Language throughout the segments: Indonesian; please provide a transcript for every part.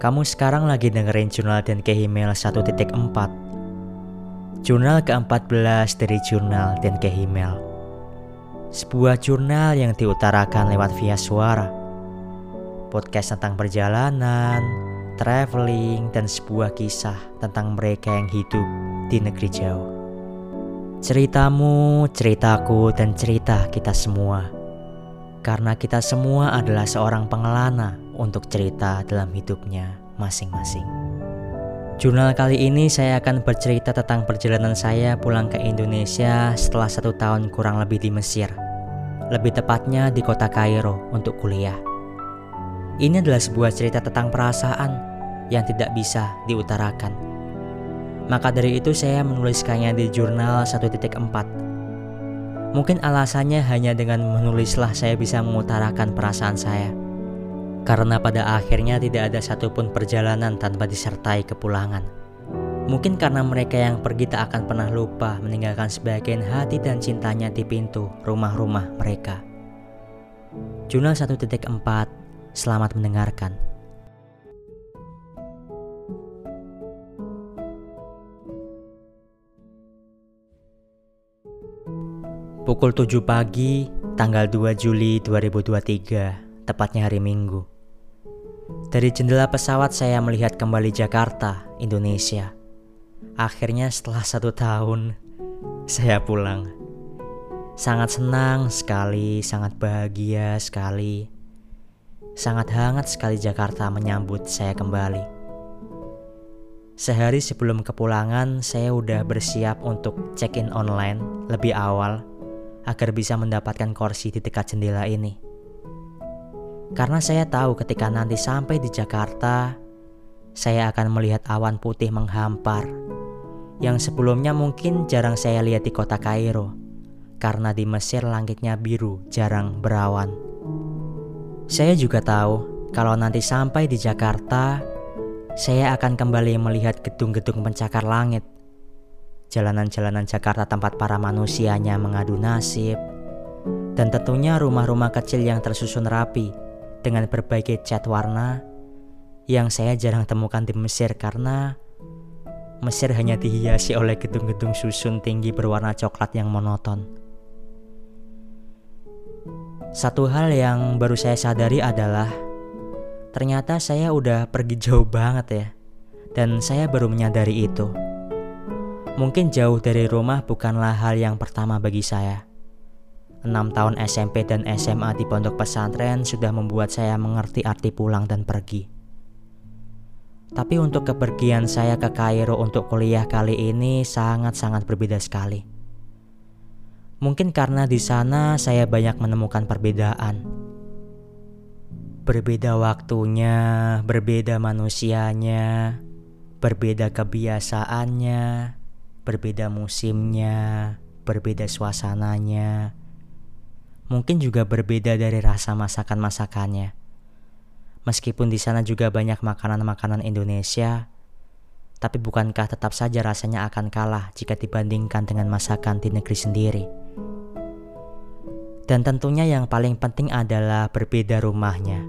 Kamu sekarang lagi dengerin jurnal dan Kehimel 1.4 Jurnal ke-14 dari jurnal dan Kehimel Sebuah jurnal yang diutarakan lewat via suara. Podcast tentang perjalanan, traveling, dan sebuah kisah tentang mereka yang hidup di negeri jauh. Ceritamu, ceritaku, dan cerita kita semua. Karena kita semua adalah seorang pengelana untuk cerita dalam hidupnya masing-masing. Jurnal kali ini saya akan bercerita tentang perjalanan saya pulang ke Indonesia setelah satu tahun kurang lebih di Mesir. Lebih tepatnya di kota Kairo untuk kuliah. Ini adalah sebuah cerita tentang perasaan yang tidak bisa diutarakan. Maka dari itu saya menuliskannya di jurnal 1.4. Mungkin alasannya hanya dengan menulislah saya bisa mengutarakan perasaan saya karena pada akhirnya tidak ada satupun perjalanan tanpa disertai kepulangan. Mungkin karena mereka yang pergi tak akan pernah lupa meninggalkan sebagian hati dan cintanya di pintu rumah-rumah mereka. Jurnal 1.4, selamat mendengarkan. Pukul 7 pagi, tanggal 2 Juli 2023 tepatnya hari Minggu. Dari jendela pesawat saya melihat kembali Jakarta, Indonesia. Akhirnya setelah satu tahun, saya pulang. Sangat senang sekali, sangat bahagia sekali. Sangat hangat sekali Jakarta menyambut saya kembali. Sehari sebelum kepulangan, saya udah bersiap untuk check-in online lebih awal agar bisa mendapatkan kursi di dekat jendela ini. Karena saya tahu ketika nanti sampai di Jakarta, saya akan melihat awan putih menghampar yang sebelumnya mungkin jarang saya lihat di kota Kairo karena di Mesir langitnya biru jarang berawan. Saya juga tahu kalau nanti sampai di Jakarta, saya akan kembali melihat gedung-gedung pencakar langit. Jalanan-jalanan Jakarta tempat para manusianya mengadu nasib, dan tentunya rumah-rumah kecil yang tersusun rapi dengan berbagai cat warna yang saya jarang temukan di Mesir karena Mesir hanya dihiasi oleh gedung-gedung susun tinggi berwarna coklat yang monoton. Satu hal yang baru saya sadari adalah ternyata saya udah pergi jauh banget ya. Dan saya baru menyadari itu. Mungkin jauh dari rumah bukanlah hal yang pertama bagi saya. 6 tahun SMP dan SMA di pondok pesantren sudah membuat saya mengerti arti pulang dan pergi. Tapi untuk kepergian saya ke Kairo untuk kuliah kali ini sangat-sangat berbeda sekali. Mungkin karena di sana saya banyak menemukan perbedaan. Berbeda waktunya, berbeda manusianya, berbeda kebiasaannya, berbeda musimnya, berbeda suasananya mungkin juga berbeda dari rasa masakan-masakannya. Meskipun di sana juga banyak makanan-makanan Indonesia, tapi bukankah tetap saja rasanya akan kalah jika dibandingkan dengan masakan di negeri sendiri? Dan tentunya yang paling penting adalah berbeda rumahnya.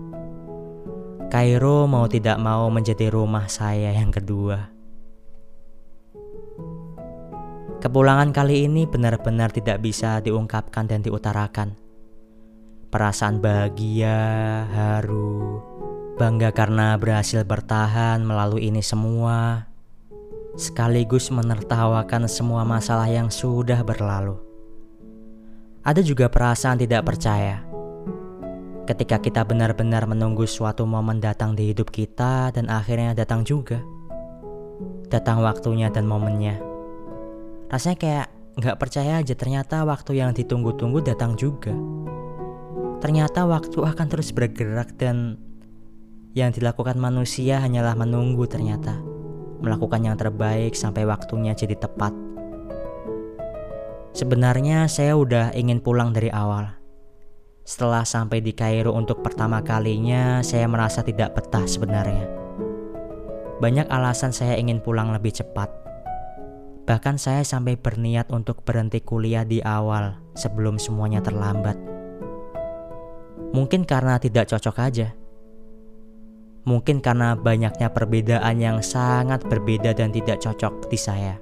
Kairo mau tidak mau menjadi rumah saya yang kedua. Kepulangan kali ini benar-benar tidak bisa diungkapkan dan diutarakan perasaan bahagia, haru, bangga karena berhasil bertahan melalui ini semua, sekaligus menertawakan semua masalah yang sudah berlalu. Ada juga perasaan tidak percaya ketika kita benar-benar menunggu suatu momen datang di hidup kita dan akhirnya datang juga. Datang waktunya dan momennya. Rasanya kayak nggak percaya aja ternyata waktu yang ditunggu-tunggu datang juga. Ternyata waktu akan terus bergerak dan yang dilakukan manusia hanyalah menunggu ternyata. Melakukan yang terbaik sampai waktunya jadi tepat. Sebenarnya saya udah ingin pulang dari awal. Setelah sampai di Kairo untuk pertama kalinya, saya merasa tidak betah sebenarnya. Banyak alasan saya ingin pulang lebih cepat. Bahkan saya sampai berniat untuk berhenti kuliah di awal sebelum semuanya terlambat. Mungkin karena tidak cocok aja. Mungkin karena banyaknya perbedaan yang sangat berbeda dan tidak cocok di saya.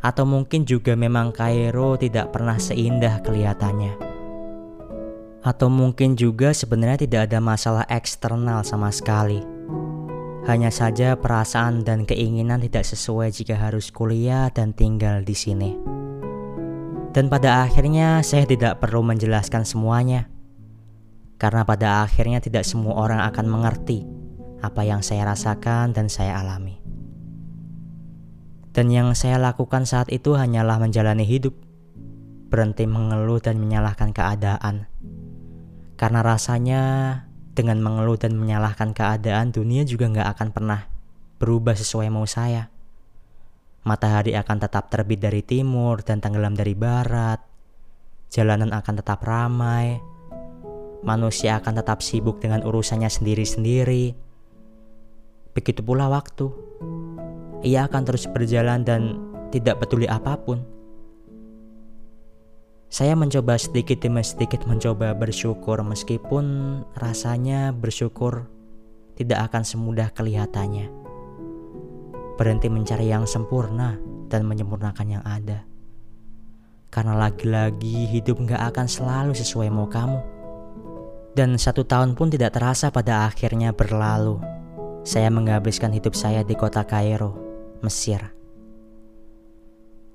Atau mungkin juga memang Kairo tidak pernah seindah kelihatannya. Atau mungkin juga sebenarnya tidak ada masalah eksternal sama sekali. Hanya saja perasaan dan keinginan tidak sesuai jika harus kuliah dan tinggal di sini. Dan pada akhirnya saya tidak perlu menjelaskan semuanya karena pada akhirnya tidak semua orang akan mengerti apa yang saya rasakan dan saya alami. Dan yang saya lakukan saat itu hanyalah menjalani hidup, berhenti mengeluh dan menyalahkan keadaan. Karena rasanya dengan mengeluh dan menyalahkan keadaan dunia juga nggak akan pernah berubah sesuai mau saya. Matahari akan tetap terbit dari timur dan tenggelam dari barat. Jalanan akan tetap ramai, manusia akan tetap sibuk dengan urusannya sendiri-sendiri. Begitu pula waktu, ia akan terus berjalan dan tidak peduli apa pun. Saya mencoba sedikit demi sedikit mencoba bersyukur meskipun rasanya bersyukur tidak akan semudah kelihatannya. Berhenti mencari yang sempurna dan menyempurnakan yang ada. Karena lagi-lagi hidup gak akan selalu sesuai mau kamu dan satu tahun pun tidak terasa pada akhirnya berlalu. Saya menghabiskan hidup saya di kota Kairo, Mesir.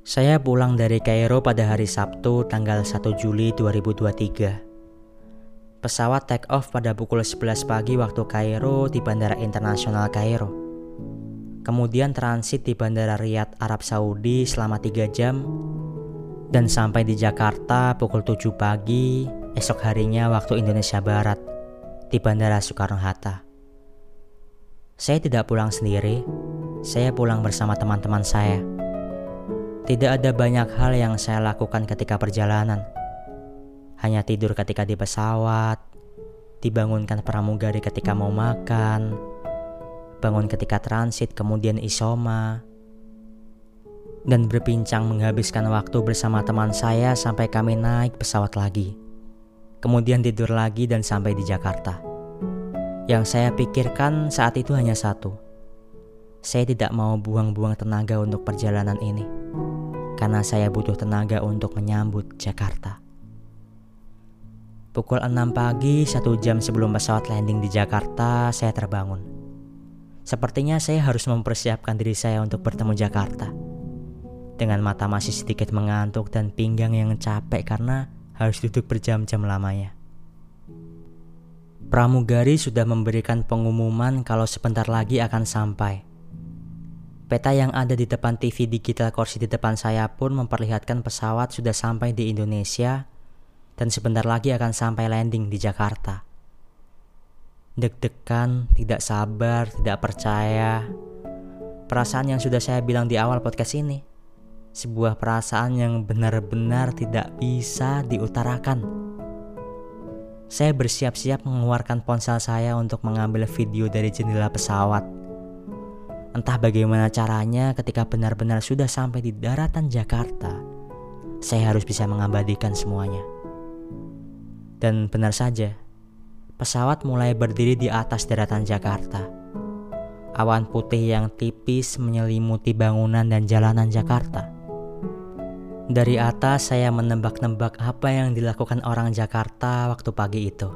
Saya pulang dari Kairo pada hari Sabtu tanggal 1 Juli 2023. Pesawat take off pada pukul 11 pagi waktu Kairo di Bandara Internasional Kairo. Kemudian transit di Bandara Riyadh, Arab Saudi selama 3 jam dan sampai di Jakarta pukul 7 pagi esok harinya waktu Indonesia Barat di Bandara Soekarno-Hatta. Saya tidak pulang sendiri, saya pulang bersama teman-teman saya. Tidak ada banyak hal yang saya lakukan ketika perjalanan. Hanya tidur ketika di pesawat, dibangunkan pramugari ketika mau makan, bangun ketika transit kemudian isoma, dan berbincang menghabiskan waktu bersama teman saya sampai kami naik pesawat lagi kemudian tidur lagi dan sampai di Jakarta. Yang saya pikirkan saat itu hanya satu. Saya tidak mau buang-buang tenaga untuk perjalanan ini. Karena saya butuh tenaga untuk menyambut Jakarta. Pukul 6 pagi, satu jam sebelum pesawat landing di Jakarta, saya terbangun. Sepertinya saya harus mempersiapkan diri saya untuk bertemu Jakarta. Dengan mata masih sedikit mengantuk dan pinggang yang capek karena harus duduk berjam-jam lamanya. Pramugari sudah memberikan pengumuman kalau sebentar lagi akan sampai. Peta yang ada di depan TV digital kursi di depan saya pun memperlihatkan pesawat sudah sampai di Indonesia dan sebentar lagi akan sampai landing di Jakarta. Deg-degan, tidak sabar, tidak percaya. Perasaan yang sudah saya bilang di awal podcast ini sebuah perasaan yang benar-benar tidak bisa diutarakan. Saya bersiap-siap mengeluarkan ponsel saya untuk mengambil video dari jendela pesawat. Entah bagaimana caranya ketika benar-benar sudah sampai di daratan Jakarta, saya harus bisa mengabadikan semuanya. Dan benar saja, pesawat mulai berdiri di atas daratan Jakarta. Awan putih yang tipis menyelimuti bangunan dan jalanan Jakarta dari atas saya menebak-nebak apa yang dilakukan orang Jakarta waktu pagi itu.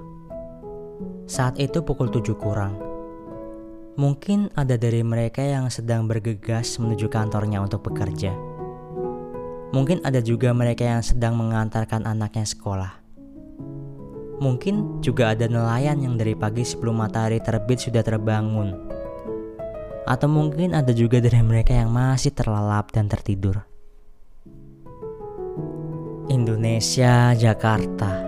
Saat itu pukul 7 kurang. Mungkin ada dari mereka yang sedang bergegas menuju kantornya untuk bekerja. Mungkin ada juga mereka yang sedang mengantarkan anaknya sekolah. Mungkin juga ada nelayan yang dari pagi sebelum matahari terbit sudah terbangun. Atau mungkin ada juga dari mereka yang masih terlelap dan tertidur. Indonesia, Jakarta.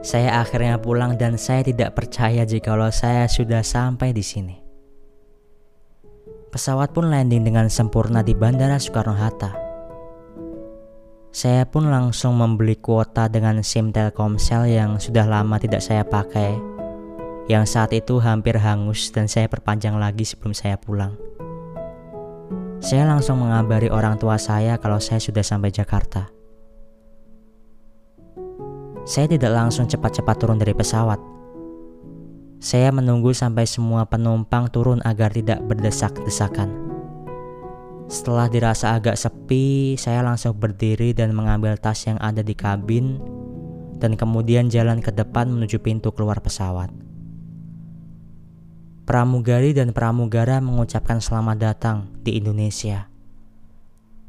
Saya akhirnya pulang dan saya tidak percaya jikalau saya sudah sampai di sini. Pesawat pun landing dengan sempurna di Bandara Soekarno-Hatta. Saya pun langsung membeli kuota dengan SIM Telkomsel yang sudah lama tidak saya pakai, yang saat itu hampir hangus dan saya perpanjang lagi sebelum saya pulang. Saya langsung mengabari orang tua saya kalau saya sudah sampai Jakarta. Saya tidak langsung cepat-cepat turun dari pesawat. Saya menunggu sampai semua penumpang turun agar tidak berdesak-desakan. Setelah dirasa agak sepi, saya langsung berdiri dan mengambil tas yang ada di kabin dan kemudian jalan ke depan menuju pintu keluar pesawat. Pramugari dan pramugara mengucapkan selamat datang di Indonesia.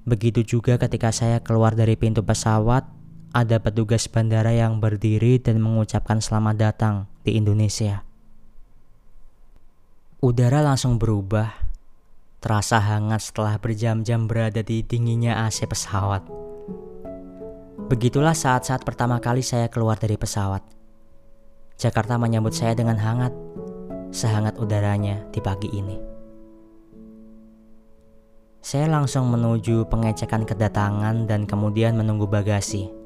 Begitu juga ketika saya keluar dari pintu pesawat, ada petugas bandara yang berdiri dan mengucapkan selamat datang di Indonesia. Udara langsung berubah, terasa hangat setelah berjam-jam berada di dinginnya AC pesawat. Begitulah saat-saat pertama kali saya keluar dari pesawat. Jakarta menyambut saya dengan hangat, sehangat udaranya di pagi ini. Saya langsung menuju pengecekan kedatangan dan kemudian menunggu bagasi.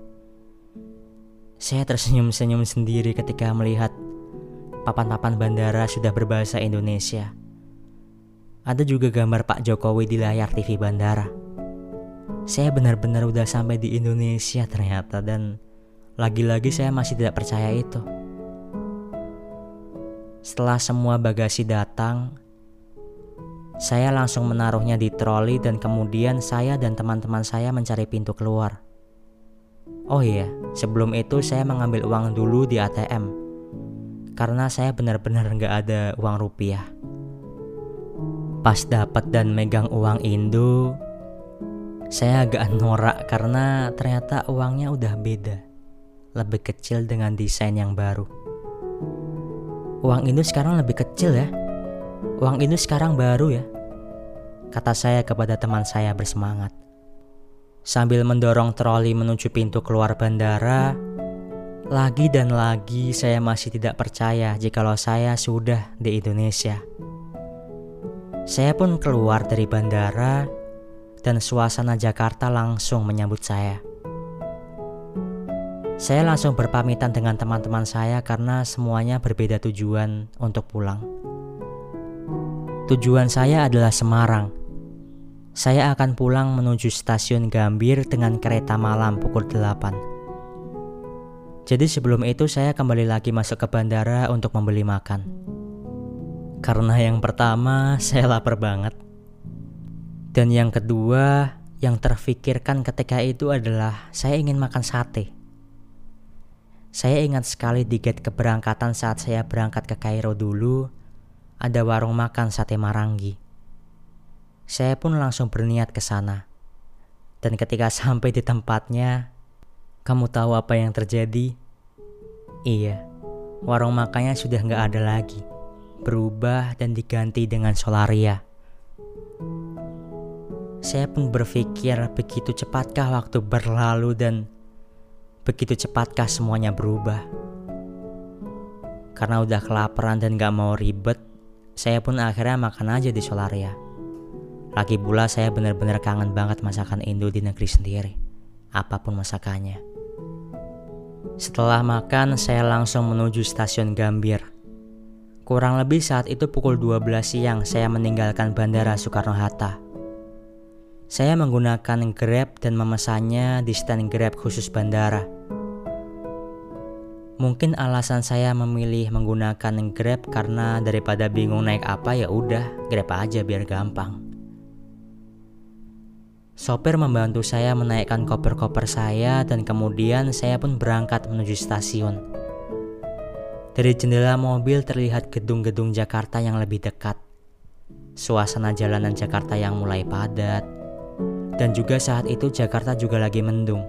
Saya tersenyum-senyum sendiri ketika melihat papan-papan bandara sudah berbahasa Indonesia. Ada juga gambar Pak Jokowi di layar TV bandara. Saya benar-benar udah sampai di Indonesia ternyata dan lagi-lagi saya masih tidak percaya itu. Setelah semua bagasi datang, saya langsung menaruhnya di troli dan kemudian saya dan teman-teman saya mencari pintu keluar. Oh iya, sebelum itu saya mengambil uang dulu di ATM karena saya benar-benar nggak ada uang rupiah. Pas dapat dan megang uang Indo, saya agak norak karena ternyata uangnya udah beda, lebih kecil dengan desain yang baru. Uang Indo sekarang lebih kecil ya. Uang Indo sekarang baru ya. Kata saya kepada teman saya bersemangat. Sambil mendorong troli menuju pintu keluar bandara, lagi dan lagi saya masih tidak percaya jikalau saya sudah di Indonesia. Saya pun keluar dari bandara dan suasana Jakarta langsung menyambut saya. Saya langsung berpamitan dengan teman-teman saya karena semuanya berbeda tujuan untuk pulang. Tujuan saya adalah Semarang. Saya akan pulang menuju stasiun Gambir dengan kereta malam pukul 8. Jadi sebelum itu saya kembali lagi masuk ke bandara untuk membeli makan. Karena yang pertama saya lapar banget. Dan yang kedua yang terfikirkan ketika itu adalah saya ingin makan sate. Saya ingat sekali di gate keberangkatan saat saya berangkat ke Kairo dulu, ada warung makan sate marangi. Saya pun langsung berniat ke sana. Dan ketika sampai di tempatnya, kamu tahu apa yang terjadi? Iya, warung makannya sudah nggak ada lagi. Berubah dan diganti dengan solaria. Saya pun berpikir begitu cepatkah waktu berlalu dan begitu cepatkah semuanya berubah. Karena udah kelaparan dan gak mau ribet, saya pun akhirnya makan aja di Solaria. Lagi pula saya benar-benar kangen banget masakan Indo di negeri sendiri. Apa pun masakannya. Setelah makan, saya langsung menuju stasiun Gambir. Kurang lebih saat itu pukul 12 siang saya meninggalkan Bandara Soekarno-Hatta. Saya menggunakan Grab dan memesannya di stand Grab khusus bandara. Mungkin alasan saya memilih menggunakan Grab karena daripada bingung naik apa ya udah Grab aja biar gampang. Sopir membantu saya menaikkan koper-koper saya dan kemudian saya pun berangkat menuju stasiun. Dari jendela mobil terlihat gedung-gedung Jakarta yang lebih dekat. Suasana jalanan Jakarta yang mulai padat. Dan juga saat itu Jakarta juga lagi mendung.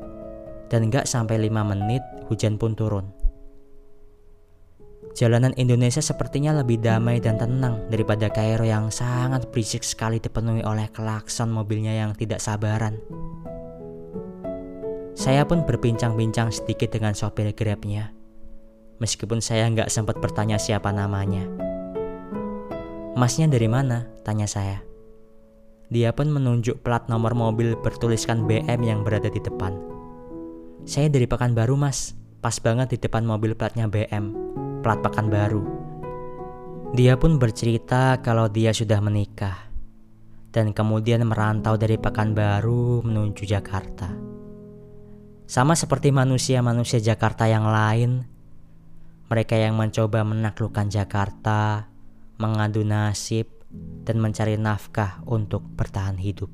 Dan gak sampai 5 menit hujan pun turun. Jalanan Indonesia sepertinya lebih damai dan tenang daripada Kairo yang sangat berisik sekali dipenuhi oleh klakson mobilnya yang tidak sabaran. Saya pun berbincang-bincang sedikit dengan sopir grabnya. Meskipun saya nggak sempat bertanya siapa namanya. Masnya dari mana? Tanya saya. Dia pun menunjuk plat nomor mobil bertuliskan BM yang berada di depan. Saya dari Pekanbaru mas, pas banget di depan mobil platnya BM plat baru. Dia pun bercerita kalau dia sudah menikah dan kemudian merantau dari Pekanbaru menuju Jakarta. Sama seperti manusia-manusia Jakarta yang lain, Mereka yang mencoba menaklukkan Jakarta, mengadu nasib, dan mencari nafkah untuk bertahan hidup.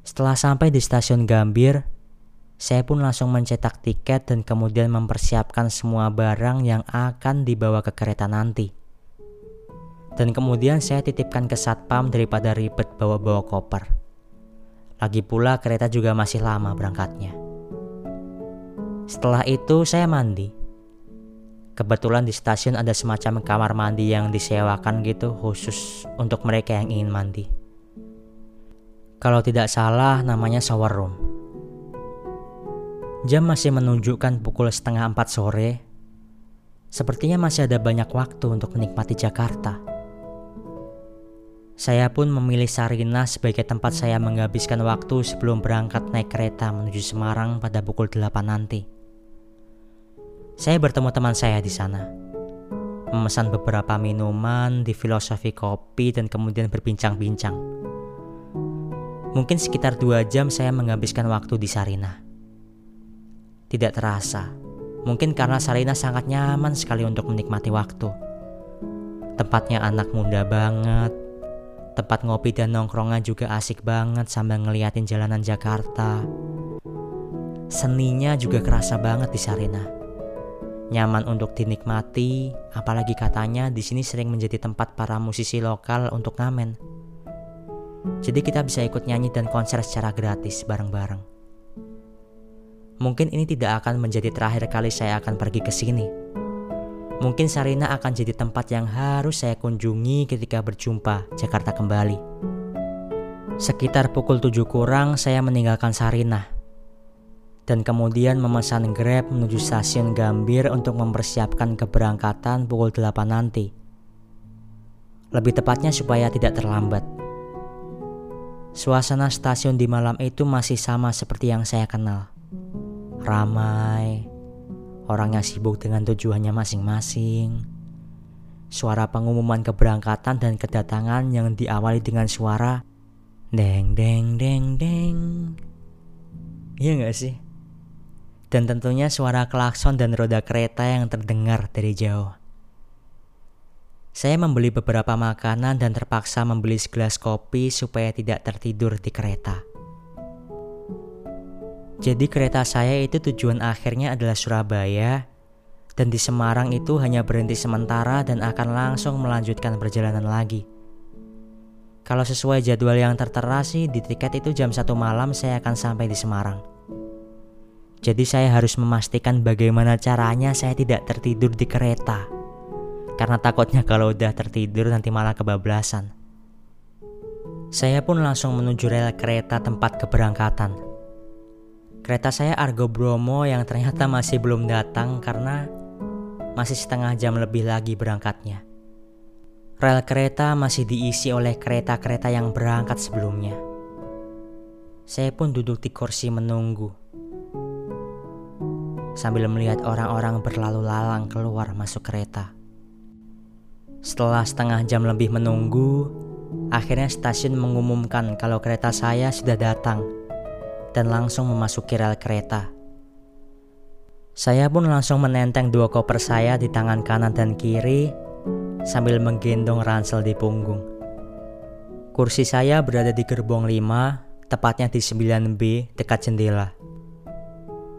Setelah sampai di stasiun Gambir, saya pun langsung mencetak tiket dan kemudian mempersiapkan semua barang yang akan dibawa ke kereta nanti. Dan kemudian saya titipkan ke satpam daripada ribet bawa-bawa koper. Lagi pula kereta juga masih lama berangkatnya. Setelah itu saya mandi. Kebetulan di stasiun ada semacam kamar mandi yang disewakan gitu khusus untuk mereka yang ingin mandi. Kalau tidak salah namanya shower room. Jam masih menunjukkan pukul setengah empat sore. Sepertinya masih ada banyak waktu untuk menikmati Jakarta. Saya pun memilih Sarinah sebagai tempat saya menghabiskan waktu sebelum berangkat naik kereta menuju Semarang pada pukul 8 nanti. Saya bertemu teman saya di sana. Memesan beberapa minuman di filosofi kopi dan kemudian berbincang-bincang. Mungkin sekitar dua jam saya menghabiskan waktu di Sarinah. Tidak terasa, mungkin karena Sarina sangat nyaman sekali untuk menikmati waktu. Tempatnya anak muda banget, tempat ngopi dan nongkrongan juga asik banget sambil ngeliatin jalanan Jakarta. Seninya juga kerasa banget di Sarina. Nyaman untuk dinikmati, apalagi katanya di sini sering menjadi tempat para musisi lokal untuk ngamen. Jadi kita bisa ikut nyanyi dan konser secara gratis bareng-bareng. Mungkin ini tidak akan menjadi terakhir kali saya akan pergi ke sini. Mungkin Sarina akan jadi tempat yang harus saya kunjungi ketika berjumpa Jakarta kembali. Sekitar pukul 7 kurang saya meninggalkan Sarina dan kemudian memesan Grab menuju stasiun Gambir untuk mempersiapkan keberangkatan pukul 8 nanti. Lebih tepatnya supaya tidak terlambat. Suasana stasiun di malam itu masih sama seperti yang saya kenal ramai, orang yang sibuk dengan tujuannya masing-masing. Suara pengumuman keberangkatan dan kedatangan yang diawali dengan suara deng deng deng deng. Iya gak sih? Dan tentunya suara klakson dan roda kereta yang terdengar dari jauh. Saya membeli beberapa makanan dan terpaksa membeli segelas kopi supaya tidak tertidur di kereta. Jadi kereta saya itu tujuan akhirnya adalah Surabaya dan di Semarang itu hanya berhenti sementara dan akan langsung melanjutkan perjalanan lagi. Kalau sesuai jadwal yang tertera sih di tiket itu jam satu malam saya akan sampai di Semarang. Jadi saya harus memastikan bagaimana caranya saya tidak tertidur di kereta. Karena takutnya kalau udah tertidur nanti malah kebablasan. Saya pun langsung menuju rel kereta tempat keberangkatan. Kereta saya Argo Bromo yang ternyata masih belum datang karena masih setengah jam lebih lagi berangkatnya. Rel kereta masih diisi oleh kereta-kereta yang berangkat sebelumnya. Saya pun duduk di kursi menunggu sambil melihat orang-orang berlalu lalang keluar masuk kereta. Setelah setengah jam lebih menunggu, akhirnya stasiun mengumumkan kalau kereta saya sudah datang dan langsung memasuki rel kereta. Saya pun langsung menenteng dua koper saya di tangan kanan dan kiri sambil menggendong ransel di punggung. Kursi saya berada di gerbong 5, tepatnya di 9B dekat jendela.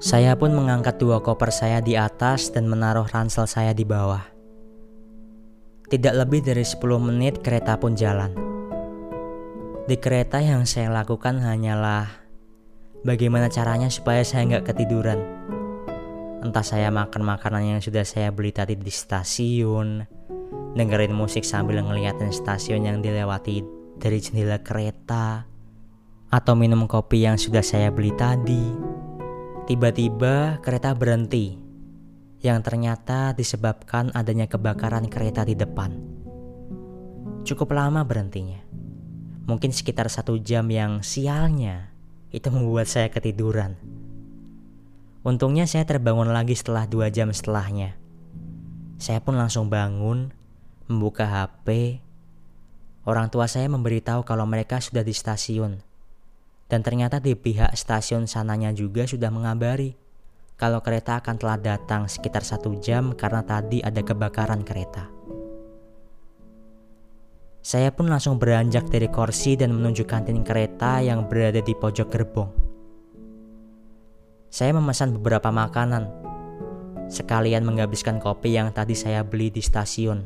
Saya pun mengangkat dua koper saya di atas dan menaruh ransel saya di bawah. Tidak lebih dari 10 menit kereta pun jalan. Di kereta yang saya lakukan hanyalah Bagaimana caranya supaya saya nggak ketiduran? Entah saya makan makanan yang sudah saya beli tadi di stasiun, dengerin musik sambil ngeliatin stasiun yang dilewati dari jendela kereta, atau minum kopi yang sudah saya beli tadi. Tiba-tiba kereta berhenti, yang ternyata disebabkan adanya kebakaran kereta di depan. Cukup lama berhentinya, mungkin sekitar satu jam yang sialnya itu membuat saya ketiduran. Untungnya saya terbangun lagi setelah dua jam setelahnya. Saya pun langsung bangun, membuka HP. Orang tua saya memberitahu kalau mereka sudah di stasiun. Dan ternyata di pihak stasiun sananya juga sudah mengabari kalau kereta akan telah datang sekitar satu jam karena tadi ada kebakaran kereta. Saya pun langsung beranjak dari kursi dan menuju kantin kereta yang berada di pojok gerbong. Saya memesan beberapa makanan, sekalian menghabiskan kopi yang tadi saya beli di stasiun.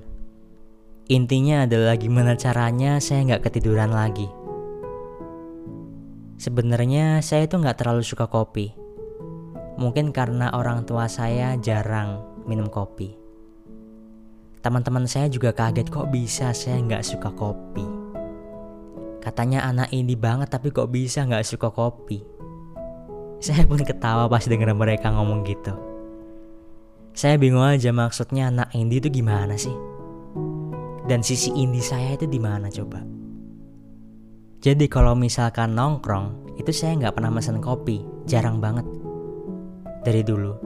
Intinya adalah gimana caranya saya nggak ketiduran lagi. Sebenarnya saya itu nggak terlalu suka kopi. Mungkin karena orang tua saya jarang minum kopi. Teman-teman saya juga kaget kok bisa saya nggak suka kopi. Katanya anak ini banget tapi kok bisa nggak suka kopi. Saya pun ketawa pas denger mereka ngomong gitu. Saya bingung aja maksudnya anak indie itu gimana sih? Dan sisi indie saya itu di mana coba? Jadi kalau misalkan nongkrong, itu saya nggak pernah mesen kopi, jarang banget. Dari dulu,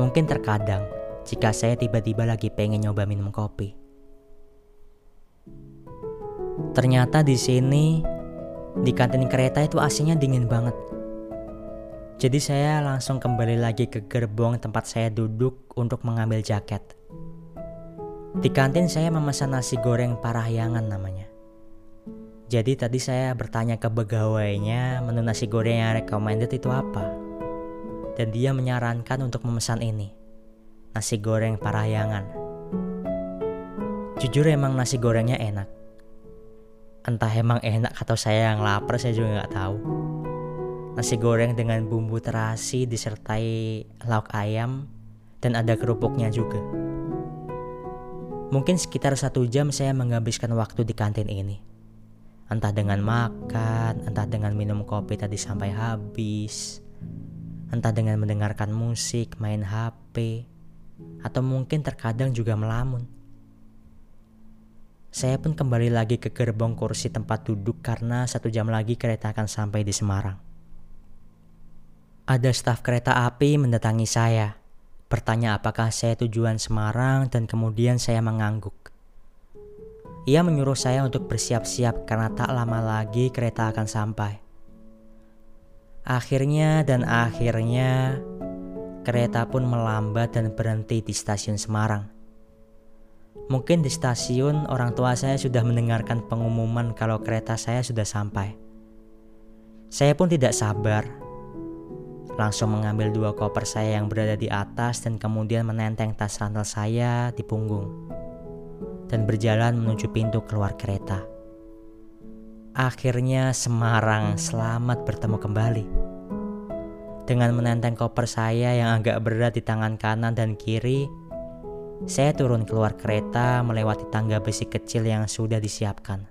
mungkin terkadang jika saya tiba-tiba lagi pengen nyoba minum kopi. Ternyata di sini di kantin kereta itu aslinya dingin banget. Jadi saya langsung kembali lagi ke gerbong tempat saya duduk untuk mengambil jaket. Di kantin saya memesan nasi goreng parahyangan namanya. Jadi tadi saya bertanya ke pegawainya menu nasi goreng yang recommended itu apa. Dan dia menyarankan untuk memesan ini nasi goreng parahyangan. Jujur emang nasi gorengnya enak. Entah emang enak atau saya yang lapar saya juga nggak tahu. Nasi goreng dengan bumbu terasi disertai lauk ayam dan ada kerupuknya juga. Mungkin sekitar satu jam saya menghabiskan waktu di kantin ini. Entah dengan makan, entah dengan minum kopi tadi sampai habis, entah dengan mendengarkan musik, main HP, atau mungkin terkadang juga melamun. Saya pun kembali lagi ke gerbong kursi tempat duduk karena satu jam lagi kereta akan sampai di Semarang. Ada staf kereta api mendatangi saya, bertanya apakah saya tujuan Semarang dan kemudian saya mengangguk. Ia menyuruh saya untuk bersiap-siap karena tak lama lagi kereta akan sampai. Akhirnya dan akhirnya kereta pun melambat dan berhenti di stasiun Semarang. Mungkin di stasiun orang tua saya sudah mendengarkan pengumuman kalau kereta saya sudah sampai. Saya pun tidak sabar. Langsung mengambil dua koper saya yang berada di atas dan kemudian menenteng tas rantel saya di punggung. Dan berjalan menuju pintu keluar kereta. Akhirnya Semarang selamat bertemu kembali. Dengan menenteng koper saya yang agak berat di tangan kanan dan kiri, saya turun keluar kereta melewati tangga besi kecil yang sudah disiapkan.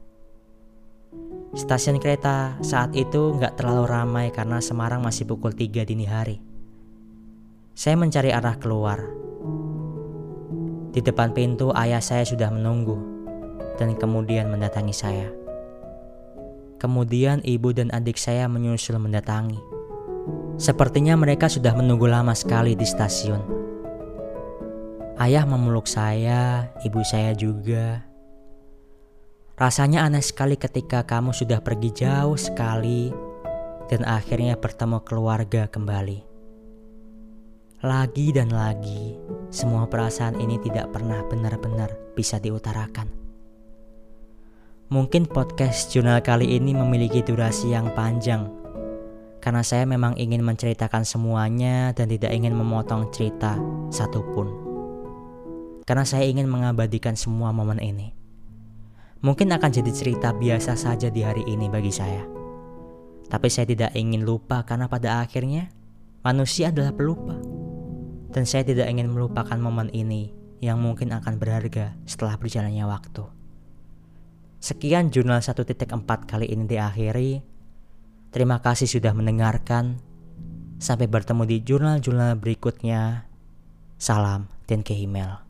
Stasiun kereta saat itu nggak terlalu ramai karena Semarang masih pukul 3 dini hari. Saya mencari arah keluar. Di depan pintu ayah saya sudah menunggu dan kemudian mendatangi saya. Kemudian ibu dan adik saya menyusul mendatangi. Sepertinya mereka sudah menunggu lama sekali di stasiun. Ayah memeluk saya, ibu saya juga. Rasanya aneh sekali ketika kamu sudah pergi jauh sekali dan akhirnya bertemu keluarga kembali. Lagi dan lagi, semua perasaan ini tidak pernah benar-benar bisa diutarakan. Mungkin podcast jurnal kali ini memiliki durasi yang panjang karena saya memang ingin menceritakan semuanya dan tidak ingin memotong cerita satupun. Karena saya ingin mengabadikan semua momen ini. Mungkin akan jadi cerita biasa saja di hari ini bagi saya. Tapi saya tidak ingin lupa karena pada akhirnya manusia adalah pelupa. Dan saya tidak ingin melupakan momen ini yang mungkin akan berharga setelah berjalannya waktu. Sekian jurnal 1.4 kali ini diakhiri. Terima kasih sudah mendengarkan. Sampai bertemu di jurnal-jurnal berikutnya. Salam dan.